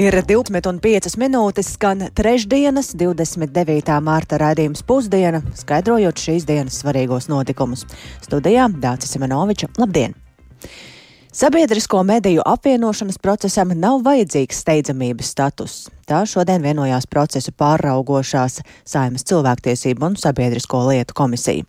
Ir 12,5 minūtes, skan trešdienas, 29. mārta raidījums pusdiena, skaidrojot šīs dienas svarīgos notikumus. Studijā Dācis Semenoviča, labdien! Sabiedrisko mediju apvienošanas procesam nav vajadzīgs steidzamības status. Tā šodien vienojās procesu pāraugošās Saimas cilvēktiesību un sabiedrisko lietu komisija.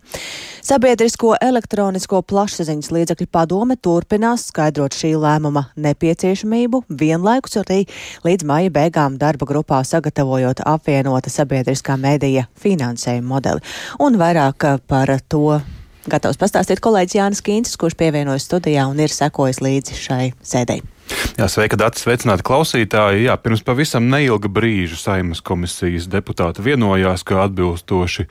Sabiedrisko elektronisko plašsaziņas līdzekļu padome turpinās skaidrot šī lēmuma nepieciešamību, vienlaikus arī līdz maija beigām darba grupā sagatavojot apvienota sabiedriskā medija finansējuma modeli. Un vairāk par to gatavs pastāstīt kolēģis Jānis Kīncis, kurš pievienojas studijā un ir sekojis līdzi šai sēdēji. Jā, sveika, Dārts, sveicināti klausītāji. Jā, pirms pavisam neilga brīža Saimas komisijas deputāti vienojās, ka atbilstoši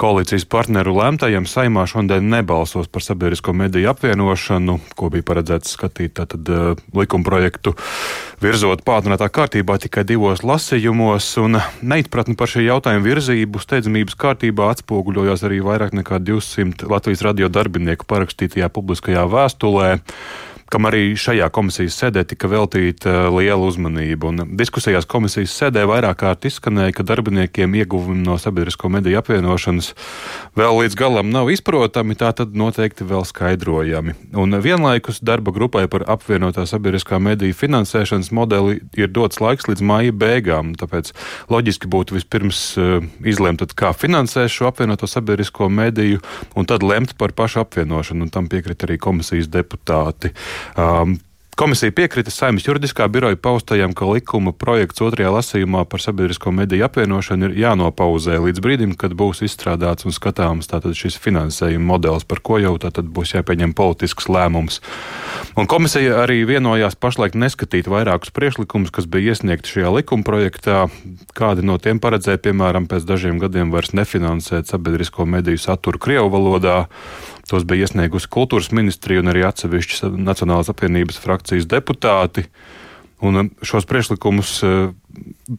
koalīcijas partneru lēmtajam Saimā šodien nebalsos par sabiedrisko mediju apvienošanu, ko bija paredzēts skatīt tātad uh, likumprojektu virzot pātrinātā kārtībā tikai divos lasījumos, un neizpratni par šī jautājuma virzību steidzamības kārtībā atspoguļojās arī vairāk nekā 200 Latvijas radio darbinieku parakstītajā publiskajā vēstulē kam arī šajā komisijas sēdē tika veltīta uh, liela uzmanība. Un diskusijās komisijas sēdē vairāk kārt izskanēja, ka darbiniekiem ieguvumi no sabiedrisko mediju apvienošanas vēl līdz galam nav izprotami, tā tad noteikti vēl skaidrojami. Un vienlaikus darba grupai par apvienotā sabiedriskā mediju finansēšanas modeli ir dots laiks līdz māja beigām. Tāpēc loģiski būtu vispirms uh, izlemt, kā finansēs šo apvienoto sabiedrisko mediju, un tad lemt par pašu apvienošanu. Un tam piekrita arī komisijas deputāti. Um, Komisija piekrita saimnes juridiskā biroja paustajam, ka likuma projekts otrajā lasījumā par sabiedrisko mediju apvienošanu ir jānopauzē līdz brīdim, kad būs izstrādāts un skatāms tātad šis finansējuma modelis, par ko jau tātad būs jāpieņem politisks lēmums. Un komisija arī vienojās pašlaik neskatīt vairākus priekšlikumus, kas bija iesniegti šajā likuma projektā. Kādi no tiem paredzēja, piemēram, pēc dažiem gadiem vairs nefinansēt sabiedrisko mediju saturu Krievu valodā Tos bija iesniegusi kultūras ministrija un arī atsevišķas Nacionālās apvienības frakcijas deputāti. Un um, šos priekšlikumus uh,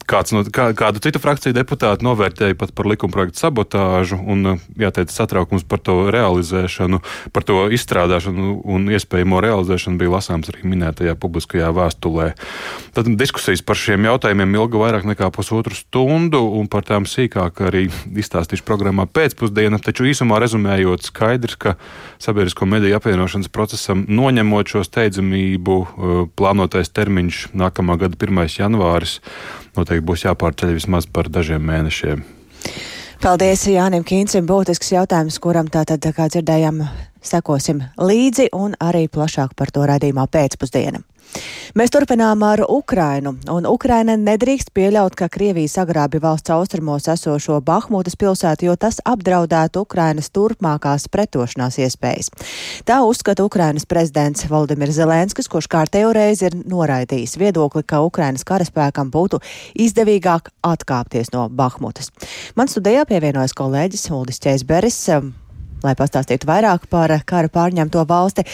kāds no, kā, kādu citu frakciju deputātu novērtēja pat par likumprojektu sabotāžu un, jāteic, satraukums par to realizēšanu, par to izstrādāšanu un iespējamo realizēšanu bija lasāms arī minētajā publiskajā vēstulē. Tad diskusijas par šiem jautājumiem ilga vairāk nekā pusotru stundu, un par tām sīkāk arī izstāstīšu programmā pēcpusdienā, taču īsumā rezumējot skaidrs, ka sabiedrisko mediju apvienošanas procesam noņemot šo steidzamību, uh, plānotais termiņš nākamā gada 1. janvāris noteikti būs jāpārceļ vismaz par dažiem mēnešiem. Paldies Jānim Kīncim. Būtisks jautājums, kuram tātad, kā dzirdējām, sekosim līdzi un arī plašāk par to raidījumā pēcpusdienam. Mēs turpinām ar Ukrainu, un Ukraina nedrīkst pieļaut, ka Krievija sagrābi valsts austrumos esošo Bahmutas pilsētu, jo tas apdraudētu Ukrainas turpmākās pretošanās iespējas. Tā uzskata Ukrainas prezidents Valdimirs Zelenskis, kurš kārtējo reizi ir noraidījis viedokli, ka Ukrainas karaspēkam būtu izdevīgāk atkāpties no Bahmutas. Man studijā pievienojas kolēģis Uldis Čēsberis lai pastāstītu vairāk par kara pārņemto valsti.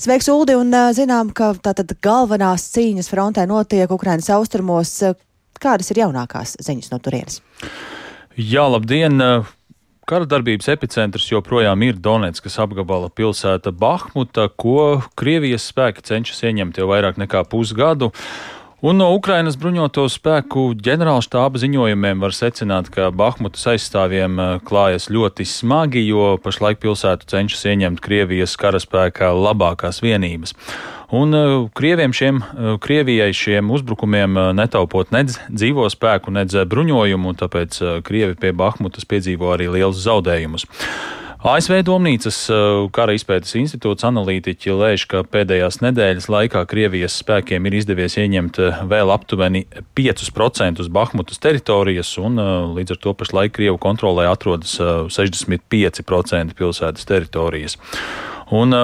Sveiks, Uldi, un zinām, ka tātad galvenās cīņas frontē notiek Ukrainas austrumos. Kādas ir jaunākās ziņas no turienes? Jā, labdien! Kara darbības epicentrs joprojām ir Donetskas apgabala pilsēta Bahmuta, ko Krievijas spēki cenšas ieņemt jau vairāk nekā pusgadu. Un no Ukrainas bruņoto spēku ģenerālštāba ziņojumiem var secināt, ka Bahmutas aizstāvjiem eh, klājas ļoti smagi, jo pašlaik pilsētu cenšas ieņemt Krievijas karaspēka labākās vienības. Un uh, Krieviem šiem, uh, Krievijai šiem uzbrukumiem netaupot nedz dzīvo spēku, nedz bruņojumu, tāpēc Krievi pie Bahmutas piedzīvo arī lielus zaudējumus. ASV Domnīcas uh, kara izpētes institūts analītiķi lēš, ka pēdējās nedēļas laikā Krievijas spēkiem ir izdevies ieņemt uh, vēl aptuveni 5% Bahmutas teritorijas, un uh, līdz ar to pašlaik Krievu kontrolē atrodas 65% pilsētas teritorijas. Un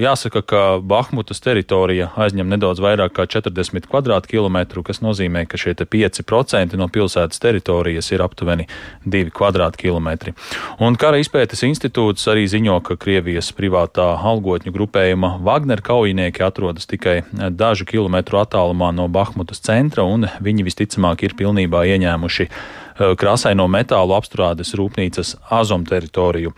jāsaka, ka Bahmutas teritorija aizņem nedaudz vairāk kā 40 km2, kas nozīmē, ka šie 5% no pilsētas teritorijas ir aptuveni 2 km2. Un Kara izpētes institūts arī ziņo, ka Krievijas privātā algotņu grupējuma Wagner kaujinieki atrodas tikai dažu kilometru attālumā no Bahmutas centra, un viņi visticamāk ir pilnībā ieņēmuši krāsaino metālu apstrādes rūpnīcas Azom teritoriju.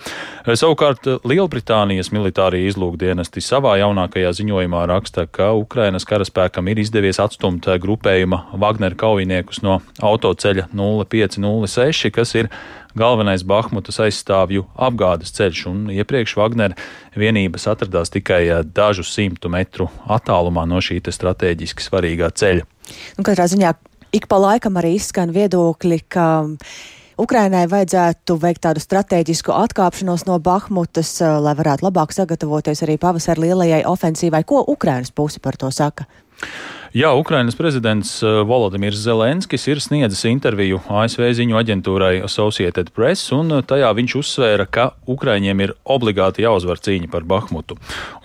Savukārt Lielbritānijas militārie izlūkdienesti savā jaunākajā ziņojumā raksta, ka Ukrainas karaspēkam ir izdevies atstumt grupējuma Wagner kaujiniekus no autoceļa 0506, kas ir galvenais Bahmutas aizstāvju apgādes ceļš, un iepriekš Wagner vienības atradās tikai eh, dažu simtu metru attālumā no šī strateģiski svarīgā ceļa. Nu, katrā ziņā ik pa laikam arī izskan viedokļi, ka Ukrainai vajadzētu veikt tādu strateģisku atkāpšanos no Bahmutas, eh, lai varētu labāk sagatavoties arī pavasara lielajai ofensīvai. Ko Ukrainas puse par to saka? Jā, Ukrainas prezidents uh, Volodimirs Zelenskis ir sniedzis interviju ASV ziņu aģentūrai Associated Press, un uh, tajā viņš uzsvēra, ka Ukraiņiem ir obligāti jāuzvar cīņa par Bahmutu.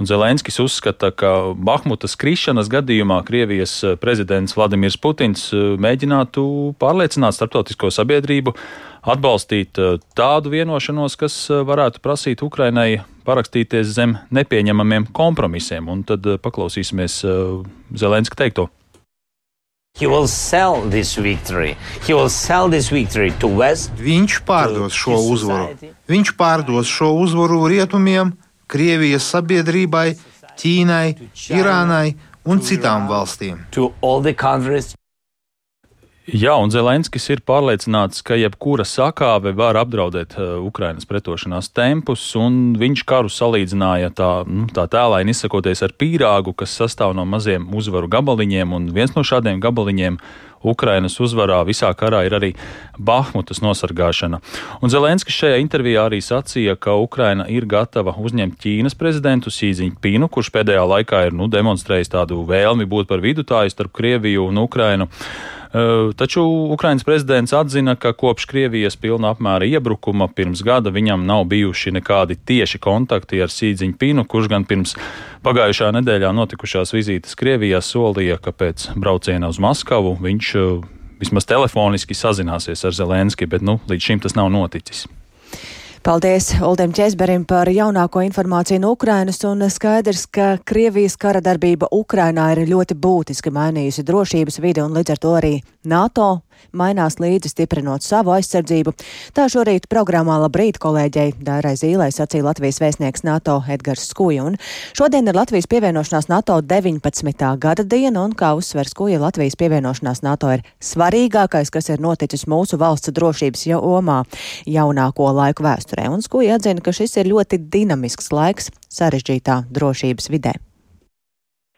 Un Zelenskis uzskata, ka Bahmutas krišanas gadījumā Krievijas uh, prezidents Vladimirs Putins mēģinātu pārliecināt starptautisko sabiedrību atbalstīt tādu vienošanos, kas varētu prasīt Ukrainai parakstīties zem nepieņemamiem kompromisiem. Un tad eh, paklausīsimies eh, Zelenska teikto. Viņš pārdos šo uzvaru. Viņš pārdos šo uzvaru rietumiem, Krievijas sabiedrībai, Ķīnai, Irānai un citām valstīm. Jā, un Zelenskis ir pārliecināts, ka jebkura sakāve var apdraudēt uh, Ukrainas pretošanās tempus, un viņš karu salīdzināja tā, nu, tā tēlāini izsakoties ar pīrāgu, kas sastāv no maziem uzvaru gabaliņiem, un viens no šādiem gabaliņiem Ukrainas uzvarā visā karā ir arī Bahmutas nosargāšana. Un Zelenskis šajā intervijā arī sacīja, ka Ukraina ir gatava uzņemt Ķīnas prezidentu Sīziņu Pīnu, kurš pēdējā laikā ir nu, demonstrējis tādu vēlmi būt par vidutāju starp Krieviju un Ukrainu. Taču Ukrainas prezidents atzina, ka kopš Krievijas pilna apmēra iebrukuma pirms gada viņam nav bijuši nekādi tieši kontakti ar Sīdziņu Pinu, kurš gan pirms pagājušā nedēļā notikušās vizītes Krievijā solīja, ka pēc brauciena uz Maskavu viņš vismaz telefoniski sazināsies ar Zelenski, bet nu, līdz šim tas nav noticis. Paldies Uldim Česberim par jaunāko informāciju no Ukrainas un skaidrs, ka Krievijas kara darbība Ukrainā ir ļoti būtiski mainījusi drošības vidi un līdz ar to arī NATO mainās līdzi stiprinot savu aizsardzību. Tā šorīt programmā Labrīt kolēģei Dārai Zīlai sacīja Latvijas vēstnieks NATO Edgars Skuja. Un šodien ir Latvijas pievienošanās NATO 19. gada diena, un kā uzsver Skuja, Latvijas pievienošanās NATO ir svarīgākais, kas ir noticis mūsu valsts drošības jomā jaunāko laiku vēsturē. Un Skuja atzina, ka šis ir ļoti dinamisks laiks sarežģītā drošības vidē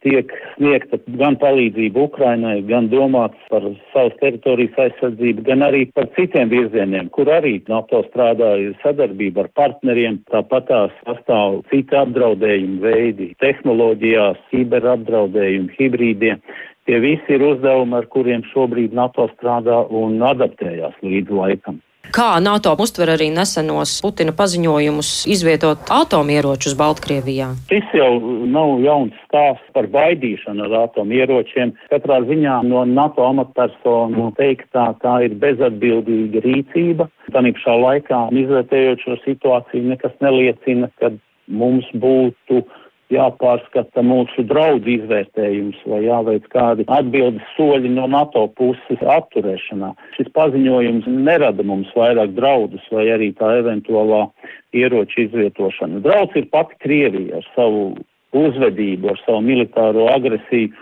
tiek sniegta gan palīdzība Ukrainai, gan domāts par savas teritorijas aizsardzību, gan arī par citiem virzieniem, kur arī NATO strādāja sadarbība ar partneriem. Tāpat tās pastāv citi apdraudējumi veidi - tehnoloģijās, kiberapdraudējumi, hibrīdiem. Tie visi ir uzdevumi, ar kuriem šobrīd NATO strādā un adaptējās līdz laikam. Kā NATO uztver arī nesenos Putina paziņojumus izvietot atomieročus Baltkrievijā? Šis jau nav jauns stāsts par baidīšanu ar atomieročiem. Katrā ziņā no NATO amatpersonu teiktā tā ir bezatbildīga rīcība. Tanī pašā laikā, izvērtējot šo situāciju, nekas neliecina, ka mums būtu jāpārskata mūsu draudu izvērtējums vai jāveic kādi atbildes soļi no NATO puses atturēšanā. Šis paziņojums nerada mums vairāk draudus vai arī tā eventuālā ieroču izvietošana. Drauds ir pati Krievija ar savu uzvedību, ar savu militāro agresiju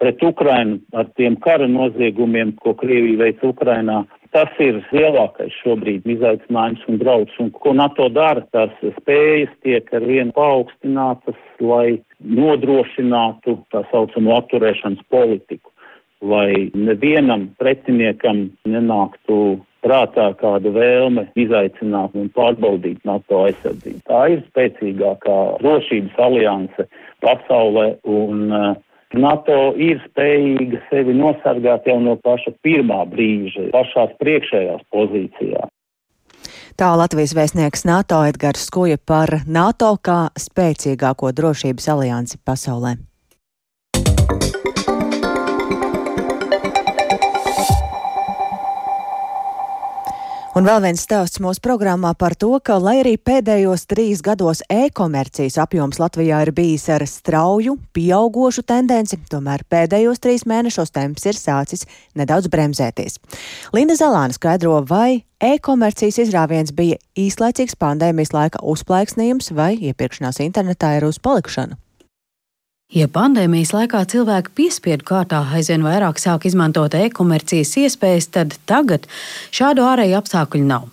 pret Ukrainu, ar tiem kara noziegumiem, ko Krievija veic Ukrainā tas ir lielākais šobrīd izaicinājums un drauds. Un ko NATO dara, tās spējas tiek ar vienu paaugstinātas, lai nodrošinātu tā saucamo atturēšanas politiku, lai nevienam pretiniekam nenāktu prātā kāda vēlme izaicināt un pārbaudīt NATO aizsardzību. Tā ir spēcīgākā drošības alianse pasaulē un uh, NATO ir spējīga sevi nosargāt jau no paša pirmā brīža, pašās priekšējās pozīcijās. Tā Latvijas vēstnieks NATO Edgars Skuja par NATO kā spēcīgāko drošības aliansi pasaulē. Un vēl viens stāsts mūsu programmā par to, ka, lai arī pēdējos trīs gados e-komercijas apjoms Latvijā ir bijis ar strauju, pieaugošu tendenci, tomēr pēdējos trīs mēnešos temps ir sācis nedaudz bremzēties. Linda Zalāna skaidro, vai e-komercijas izrāviens bija īslaicīgs pandēmijas laika uzplaiksnījums vai iepirkšanās internetā ir uz palikšanu. Ja pandēmijas laikā cilvēki piespiedu kārtā aizvien vairāk sāk izmantot e-komercijas iespējas, tad tagad šādu ārēju apstākļu nav.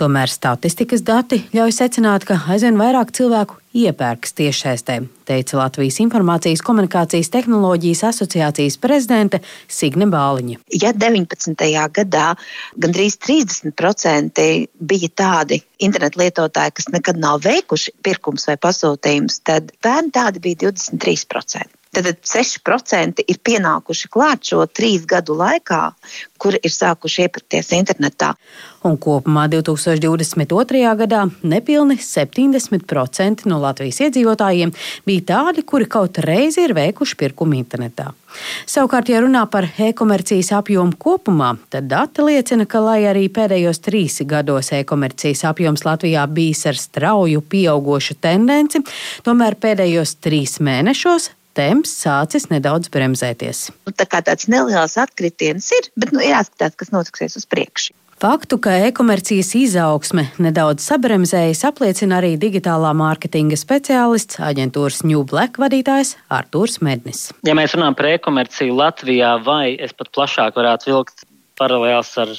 Tomēr statistikas dati ļauj secināt, ka aizvien vairāk cilvēku iepērks tiešsaistē, teica Latvijas Informācijas komunikācijas tehnoloģijas asociācijas prezidente Signe Bāliņa. Ja 19. gadā gandrīz 30% bija tādi internetu lietotāji, kas nekad nav veikuši pirkums vai pasūtījums, tad pērn tādi bija 23%. Tad 6% ir pienākuši klāt šo trīs gadu laikā, kuri ir sākuši iepirkties internetā. Un kopumā 2022. gadā nepilni 70% no Latvijas iedzīvotājiem bija tādi, kuri kaut reizi ir veikuši pirkumu internetā. Savukārt, ja runā par e-komercijas apjomu kopumā, tad dati liecina, ka, lai arī pēdējos trīs gados e-komercijas apjoms Latvijā bijis ar strauju pieaugošu tendenci, tomēr pēdējos trīs mēnešos temps sācis nedaudz bremzēties. Nu, tā kā tāds neliels atkritiens ir, bet nu, jāskatās, kas notiksies uz priekšu. Faktu, ka e-komercijas izaugsme nedaudz sabremzējas, apliecina arī digitālā mārketinga speciālists, aģentūras New Black vadītājs Artūrs Mednis. Ja mēs runājam par e-komerciju Latvijā, vai es pat plašāk varētu vilkt paralēls ar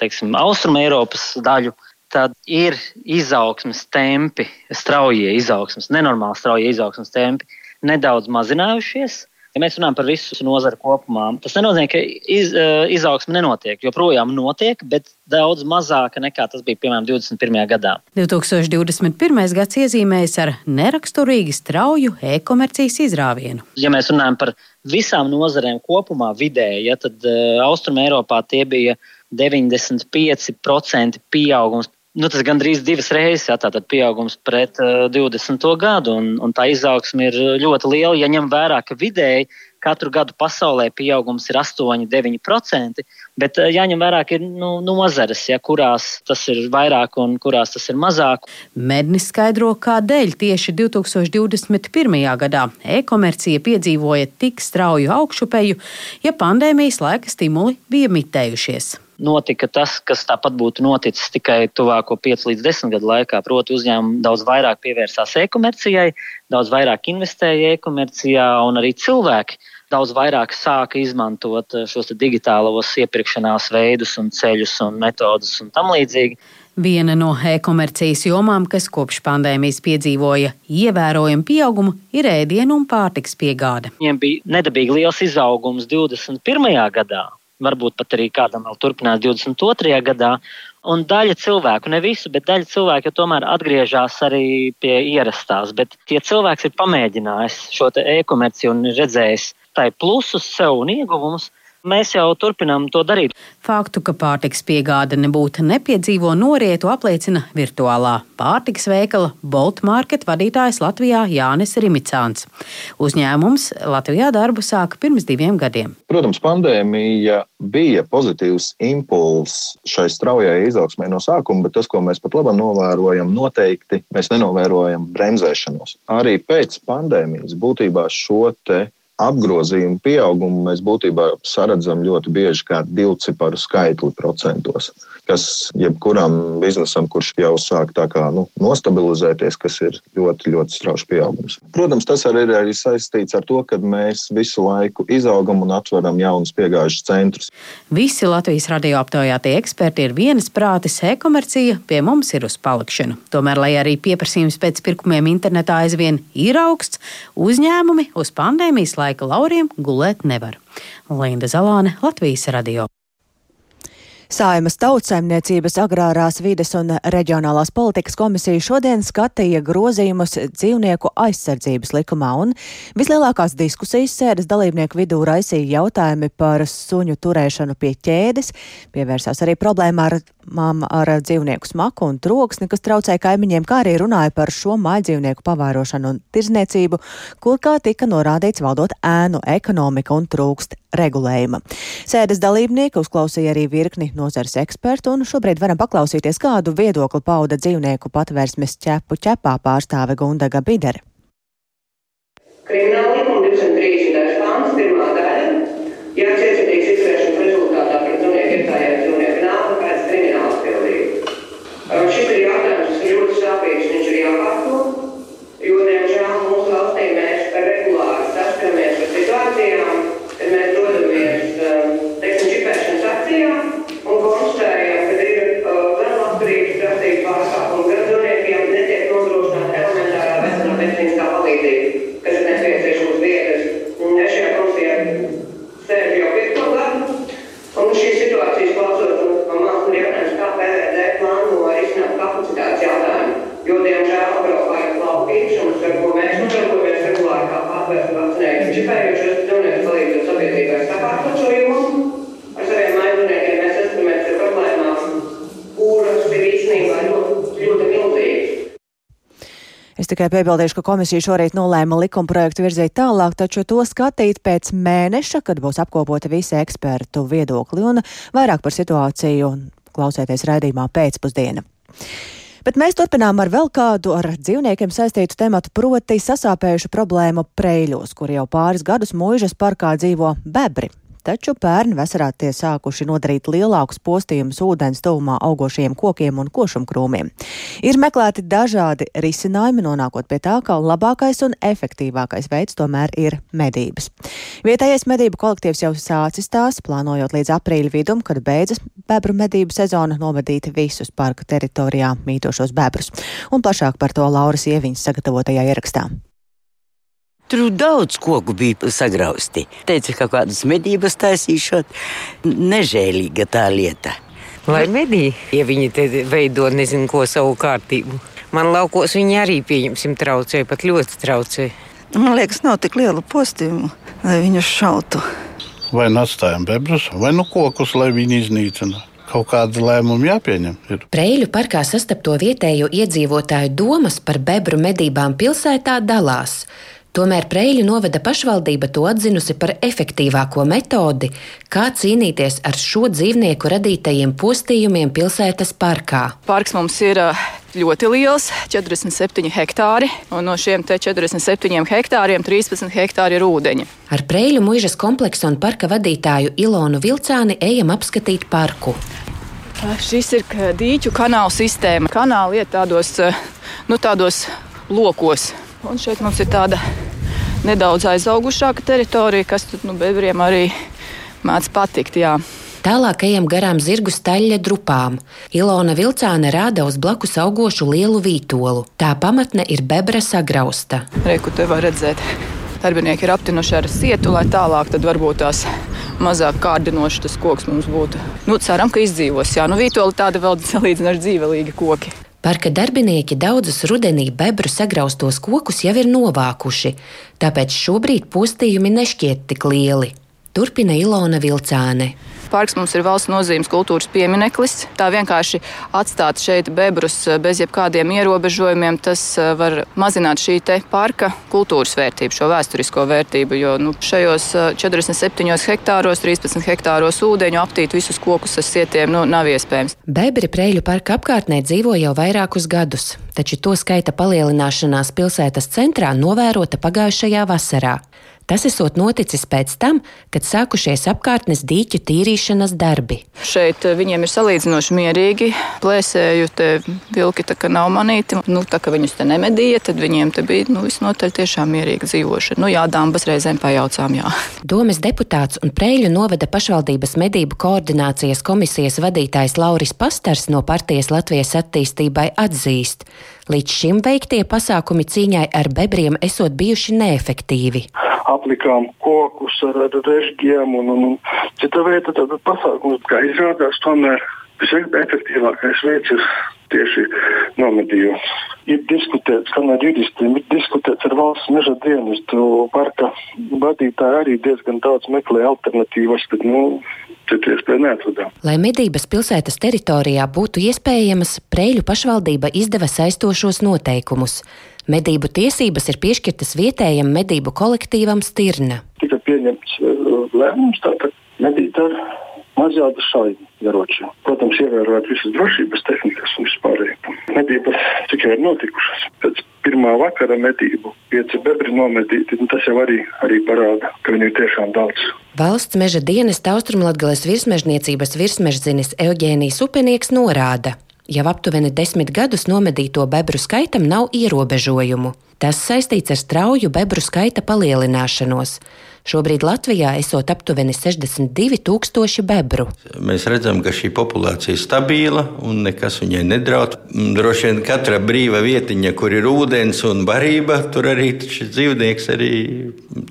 teiksim, Austrum Eiropas daļu, tad ir izaugsmes tempi, straujie izaugsmes, nenormāli straujie izaugsmes tempi nedaudz mazinājušies. Ja mēs runājam par visu nozari kopumā, tas nenozīmē, ka iz, eh, izaugsme nenotiek. Joprojām notiek, bet daudz mazāka nekā tas bija piemēram 21. gadā. 2021. gads iezīmējas ar neraksturīgi strauju e-komercijas izrāvienu. Ja mēs runājam par visām nozarēm kopumā, vidēji, ja, tad uh, Austrumē Eiropā tie bija 95% pieaugums Nu, tas gandrīz divas reizes, jā, pieaugums pret uh, 20. gadu, un, un tā izaugsme ir ļoti liela. Ja ņem vērā, ka vidēji katru gadu pasaulē pieaugums ir 8-9%, bet uh, jāņem vērā, ka ir nu, nozares, ja, kurās tas ir vairāk un kurās tas ir mazāk. Mednis skaidro, kādēļ tieši 2021. gadā e-komercija piedzīvoja tik strauju augšupeju, ja pandēmijas laika stimuli bija mitējušies notika tas, kas tāpat būtu noticis tikai tuvāko 5 līdz 10 gadu laikā. Proti, uzņēmumi daudz vairāk pievērsās e-komercijai, daudz vairāk investēja e-komercijā, un arī cilvēki daudz vairāk sāka izmantot eh, šos digitālos iepirkšanās veidus, un ceļus un metodus un tam līdzīgi. Viena no e-komercijas jomām, kas kopš pandēmijas piedzīvoja ievērojumu pieaugumu, ir ēdienu un pārtiks piegāde. Viņiem bija nedabīgi liels izaugums 21. gadā, varbūt pat arī kādam vēl turpinās 22. gadā. Un daļa cilvēku, ne visu, bet daļa cilvēku tomēr atgriežas arī pie ierastās. Bet tie cilvēks ir pamēģinājis šo e-komerciju un redzējis tai plusus sev un ieguvumus, Mēs jau turpinām to darīt. Faktu, ka pārtiks piegāde nebūtu nepiedzīvo norietu, apliecina virtuālā pārtiks veikala Bolt Market vadītājs Latvijā Jānis Rimicāns. Uzņēmums Latvijā darbu sāka pirms diviem gadiem. Protams, pandēmija bija pozitīvs impulss šai straujai izaugsmē no sākuma, bet tas, ko mēs pat labi novērojam, noteikti mēs nenovērojam bremzēšanos. Arī pēc pandēmijas būtībā šo te apgrozījumu pieaugumu mēs būtībā saredzam ļoti bieži kā divciparu skaitli procentos, kas jebkuram biznesam, kurš jau sāk tā kā nu, nostabilizēties, kas ir ļoti, ļoti strauji pieaugums. Protams, tas arī ir arī saistīts ar to, ka mēs visu laiku izaugam un atveram jaunus piegājušus centrus. Visi Latvijas radio aptaujātie eksperti ir vienas prātis, e-komercija pie mums ir uz palikšanu. Tomēr, lai arī pieprasījums pēc pirkumiem internetā aizvien ir augsts, uzņēmumi uz pandēmijas laiku laika lauriem gulēt nevar. Linda Zalāne, Latvijas radio. Saimas tautsēmniecības agrārās vides un reģionālās politikas komisija šodien skatīja grozījumus dzīvnieku aizsardzības likumā, un vislielākās diskusijas sēdes dalībnieku vidū raisīja jautājumi par suņu turēšanu pie ķēdes, pievērsās arī problēmā ar, ar dzīvnieku smaku un troksni, kas traucē kaimiņiem, kā arī runāja par šo mājdzīvnieku pavērošanu un tirzniecību, kur kā tika norādīts valdot ēnu ekonomika un trūkst regulējuma. Sēdes dalībnieki uzklausīja arī virkni nozars ekspertu, un šobrīd varam paklausīties, kādu viedokli pauda dzīvnieku patvērsmes ķepu ķepā pārstāve Gundaga Bidere. Krimināla likuma 230. Es tikai piebildīšu, ka komisija šorīt nolēma likumprojektu virzīt tālāk, taču to skatīt pēc mēneša, kad būs apkopota visi ekspertu viedokli un vairāk par situāciju klausēties raidījumā pēcpusdiena. Bet mēs turpinām ar vēl kādu ar dzīvniekiem saistītu tematu, proti sasāpējušu problēmu preļos, kur jau pāris gadus mūžas parkā dzīvo bebri taču pērn vasarā tie sākuši nodarīt lielākus postījumus ūdens tuvumā augošiem kokiem un košumkrūmiem. Ir meklēti dažādi risinājumi, nonākot pie tā, ka labākais un efektīvākais veids tomēr ir medības. Vietējais medību kolektīvs jau sācis tās, plānojot līdz aprīļa vidum, kad beidzas bebru medību sezona, novedīt visus parka teritorijā mītošos bebrus. Un plašāk par to Lauras Ieviņas sagatavotajā ierakstā. Tur daudz koku bija sagrausti. Teica, ka kādas medības taisīšot. Nežēlīga tā lieta. Lai medī, ja viņi te veido nezinu ko savu kārtību. Man laukos viņi arī, pieņemsim, traucē, pat ļoti traucē. Man liekas, nav tik liela postījumu, lai viņus šautu. Vai nu atstājam bebrus, vai nu kokus, lai viņi iznīcina kaut kāda lēmuma jāpieņem. Ir. Preļu parkā sastapto vietējo iedzīvotāju domas par bebru medībām pilsētā dalās. Tomēr Preļu novada pašvaldība to atzinusi par efektīvāko metodi, kā cīnīties ar šo dzīvnieku radītajiem postījumiem pilsētas parkā. Parks mums ir ļoti liels, 47 hektāri, un no šiem 47 hektāriem 13 hektāri ir ūdeņi. Ar Preļu mūžas kompleksu un parka vadītāju Ilonu Vilcāni ejam apskatīt parku. Šis ir dīķu kanāla sistēma. Kanāli iet tādos, nu, tādos lokos. Un šeit mums ir tāda nedaudz aizaugušāka teritorija, kas tad, nu, bebriem arī mēdz patikt. Jā. Tālāk ejam garām zirgu staļļa drupām. Ilona Vilcāne rāda uz blakus augošu lielu vītolu. Tā pamatne ir bebra sagrausta. Reku te var redzēt. Darbinieki ir aptinuši ar sietu, lai tālāk varbūt tās mazāk kārdinoši tas koks mums būtu. Nu, ceram, ka izdzīvos. Jā, nu, vītola tāda vēl salīdzinoši dzīvelīga koki. Parka darbinieki daudzus rudenī bebru sagraustos kokus jau ir novākuši, tāpēc šobrīd postījumi nešķiet tik lieli. Turpina Ilona Vilcāne. Parks mums ir valsts nozīmes kultūras piemineklis. Tā vienkārši atstāt šeit bebrus bez jebkādiem ierobežojumiem, tas eh, var mazināt šī parka kultūras vērtību, šo vēsturisko vērtību. Jo nu, šajos 47 eh, hektāros, 13 hektāros ūdeņu aptīt visus kokus ar sietiem nu, nav iespējams. Bebri Preļu parka apkārtnē dzīvo jau vairākus gadus, taču to skaita palielināšanās pilsētas centrā novērota pagājušajā vasarā. Tas esot noticis pēc tam, kad sākušies apkārtnes dīķu tīrīšanas darbi. Šeit eh, viņiem ir salīdzinoši mierīgi. Plēsēju te vilki tā kā nav manīti. Nu, tā kā viņus te nemedīja, tad viņiem te bija nu, visnotaļ tiešām mierīga dzīvošana. Nu, jā, dāmas reizēm pajaucām, jā. Domas deputāts un Preļu novada pašvaldības medību koordinācijas komisijas vadītājs Lauris Pastars no partijas Latvijas attīstībai atzīst. Līdz šim veiktie pasākumi cīņai ar bebriem esot bijuši neefektīvi. Aplikām kokus ar, ar režģiem un, un, un cita veida pasākumus, kā izrādās tomēr Visefektīvākais veids ir tieši nomedījums. Ir diskutēts, kā ar juristiem, ir diskutēts ar valsts meža dienestu. Parka vadītāji arī diezgan daudz meklē alternatīvas, bet nu. Lai medības pilsētas teritorijā būtu iespējamas, Preļu pašvaldība izdeva saistošos noteikumus. Medību tiesības ir piešķirtas vietējam medību kolektīvam Stirna. Tika pieņemts uh, lēmums tātad medīt ar mazādu šauju ieročiem. Protams, ievērojot visas drošības tehnikas un vispārējo. Medības tikai ir notikušas. Pēc pirmā vakara medību pieci bebri nomedīti, tas jau arī, arī parāda, ka viņu ir tiešām daudz. Valsts meža dienesta Austrumlatgales virsmežniecības virsmežzinis Eugēnijas Upenieks norāda, Jau aptuveni desmit gadus nomedīto bebru skaitam nav ierobežojumu. Tas saistīts ar strauju bebru skaita palielināšanos. Šobrīd Latvijā esot aptuveni 62 tūkstoši bebru. Mēs redzam, ka šī populācija ir stabila un nekas viņai nedraud. Droši vien katra brīva vietiņa, kur ir ūdens un barība, tur arī šis dzīvnieks arī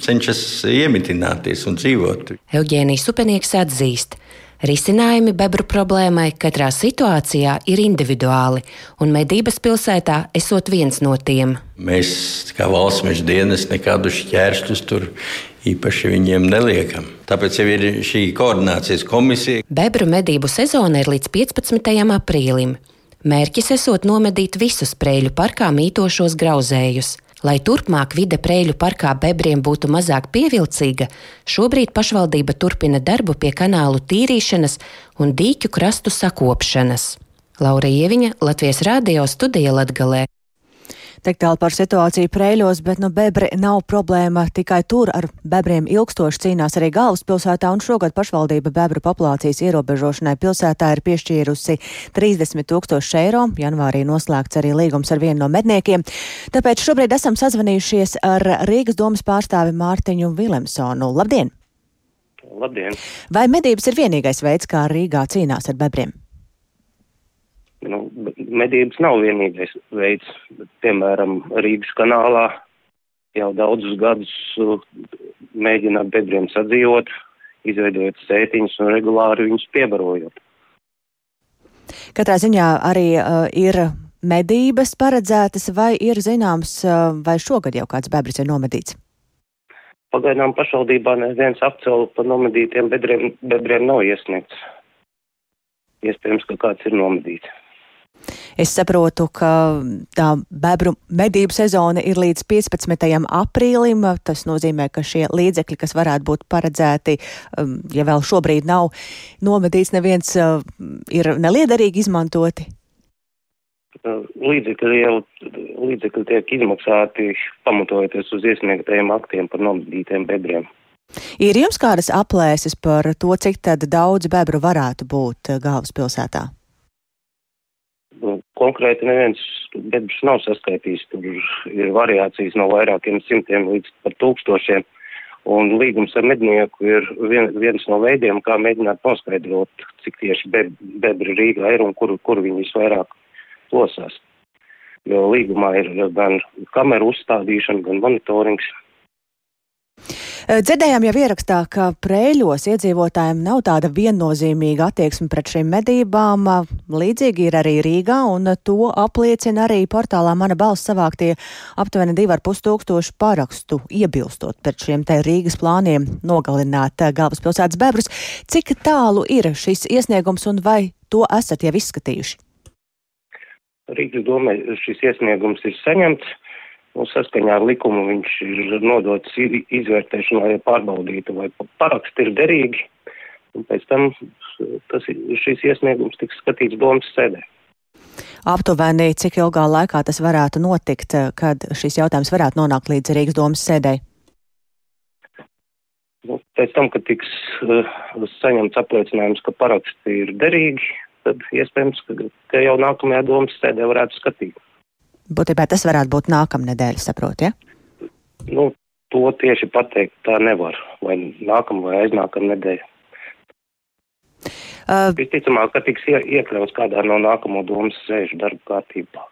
cenšas iemitināties un dzīvot. Eugēnijas upenieks atzīst, Risinājumi bebru problēmai katrā situācijā ir individuāli, un medības pilsētā esot viens no tiem. Mēs, kā valsts meža dienas, nekādus šķēršļus tur īpaši viņiem neliekam. Tāpēc jau ir šī koordinācijas komisija. Bebru medību sezona ir līdz 15. aprīlim. Mērķis esot nomedīt visus prēļu parkā mītošos grauzējus. Lai turpmāk vide Prēļu parkā bebriem būtu mazāk pievilcīga, šobrīd pašvaldība turpina darbu pie kanālu tīrīšanas un dīķu krastu sakopšanas. Laura Ieviņa, Latvijas Rādio studija Latgalē. Tik tālu par situāciju prēļos, bet nu bebri nav problēma tikai tur. Ar bebriem ilgstoši cīnās arī galvaspilsētā, un šogad pašvaldība bebru populācijas ierobežošanai pilsētā ir piešķīrusi 30 tūkstoši eiro. Janvārī noslēgts arī līgums ar vienu no medniekiem. Tāpēc šobrīd esam sazvanījušies ar Rīgas domas pārstāvi Mārtiņu Vilemsonu. Labdien! Labdien! Vai medības ir vienīgais veids, kā Rīgā cīnās ar bebriem? Nu, medības nav vienīgais veids. Piemēram, Rīgas kanālā jau daudzus gadus uh, mēģina ar bedriem sadzīvot, izveidojot sētiņus un regulāri viņus piebarojot. Katrā ziņā arī uh, ir medības paredzētas, vai ir zināms, uh, vai šogad jau kāds bebris ir nomedīts? Pagaidām pašvaldībā neviens apcēlu par nomedītiem bedriem, bedriem nav iesniegts. Iespējams, ka kāds ir nomedīts. Es saprotu, ka tā bebru medību sezona ir līdz 15. aprīlim. Tas nozīmē, ka šie līdzekļi, kas varētu būt paredzēti, um, ja vēl šobrīd nav nomedīts, neviens uh, ir neliederīgi izmantoti. Līdzekļi jau līdzekļi tiek izmaksāti pamatojoties uz iesniegtajiem aktiem par nomedītiem bebriem. Ir jums kādas aplēses par to, cik daudz bebru varētu būt uh, galvaspilsētā? Konkrēti neviens bedrs nav saskaitījis. Tur ir variācijas no vairākiem simtiem līdz pat tūkstošiem. Un līgums ar mednieku ir vien, viens no veidiem, kā mēģināt noskaidrot, cik tieši be, bebri Rīgā ir un kur, kur viņi visvairāk plosās. Jo līgumā ir gan kameru uzstādīšana, gan monitorings. Eh, dzirdējām jau ierakstā, ka prēļos iedzīvotājiem nav tāda viennozīmīga attieksme pret šīm medībām. Līdzīgi ir arī Rīgā, un to apliecina arī portālā Mana balss savāktie aptuveni 2,5 tūkstoši parakstu iebilstot pret šiem te Rīgas plāniem nogalināt eh, galvaspilsētas bebrus. Cik tālu ir šis iesniegums un vai to esat jau izskatījuši? Rīgas domē šis iesniegums ir saņemts. Un saskaņā ar likumu viņš ir nodots izvērtēšanai, lai pārbaudītu, vai paraksti ir derīgi. Un pēc tam tas, šis iesniegums tiks skatīts domas sēdē. Aptuveni, cik ilgā laikā tas varētu notikt, kad šis jautājums varētu nonākt līdz Rīgas domas sēdē? Nu, pēc tam, kad tiks uh, saņemts apliecinājums, ka paraksti ir derīgi, tad iespējams, ka, ka jau nākamajā domas sēdē varētu skatīt. Būtībā tas varētu būt nākamnedēļ, saprotu, ja? Nu, to tieši pateikt tā nevar. Vai nākamā vai aiznākamā nedēļa. Uh, Visticamāk, ka tiks ie, iekļauts kādā no nākamo domas sēžu darba kārtībā.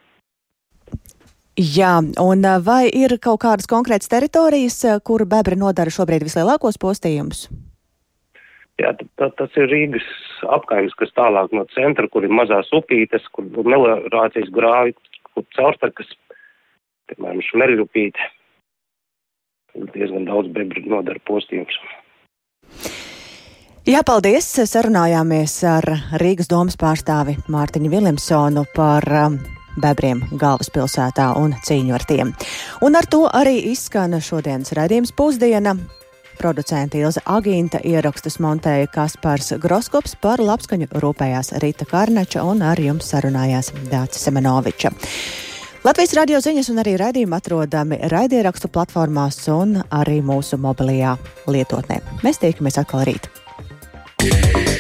Jā, un vai ir kaut kādas konkrētas teritorijas, kur bebri nodara šobrīd vislielākos postījumus? Jā, tā, tas ir Rīgas apkaimes, kas tālāk no centra, kur ir mazās upītes, kur meliorācijas grāvi, kur caurstakas, piemēram, šmerļupīte. Diezgan daudz bebru nodara postījums. Jā, paldies! Sarunājāmies ar Rīgas domas pārstāvi Mārtiņu Vilimsonu par um, bebriem galvaspilsētā un cīņu ar tiem. Un ar to arī izskan šodienas raidījums pusdiena. Producenta Ilza Agīnta ierakstus montēja Kaspars Groskops par labskaņu rūpējās Rīta Karnača un ar jums sarunājās Dācis Semenoviča. Latvijas radio ziņas un arī raidījumi atrodami raidierakstu platformās un arī mūsu mobilajā lietotnē. Mēs tiekamies atkal rīt. Yeah.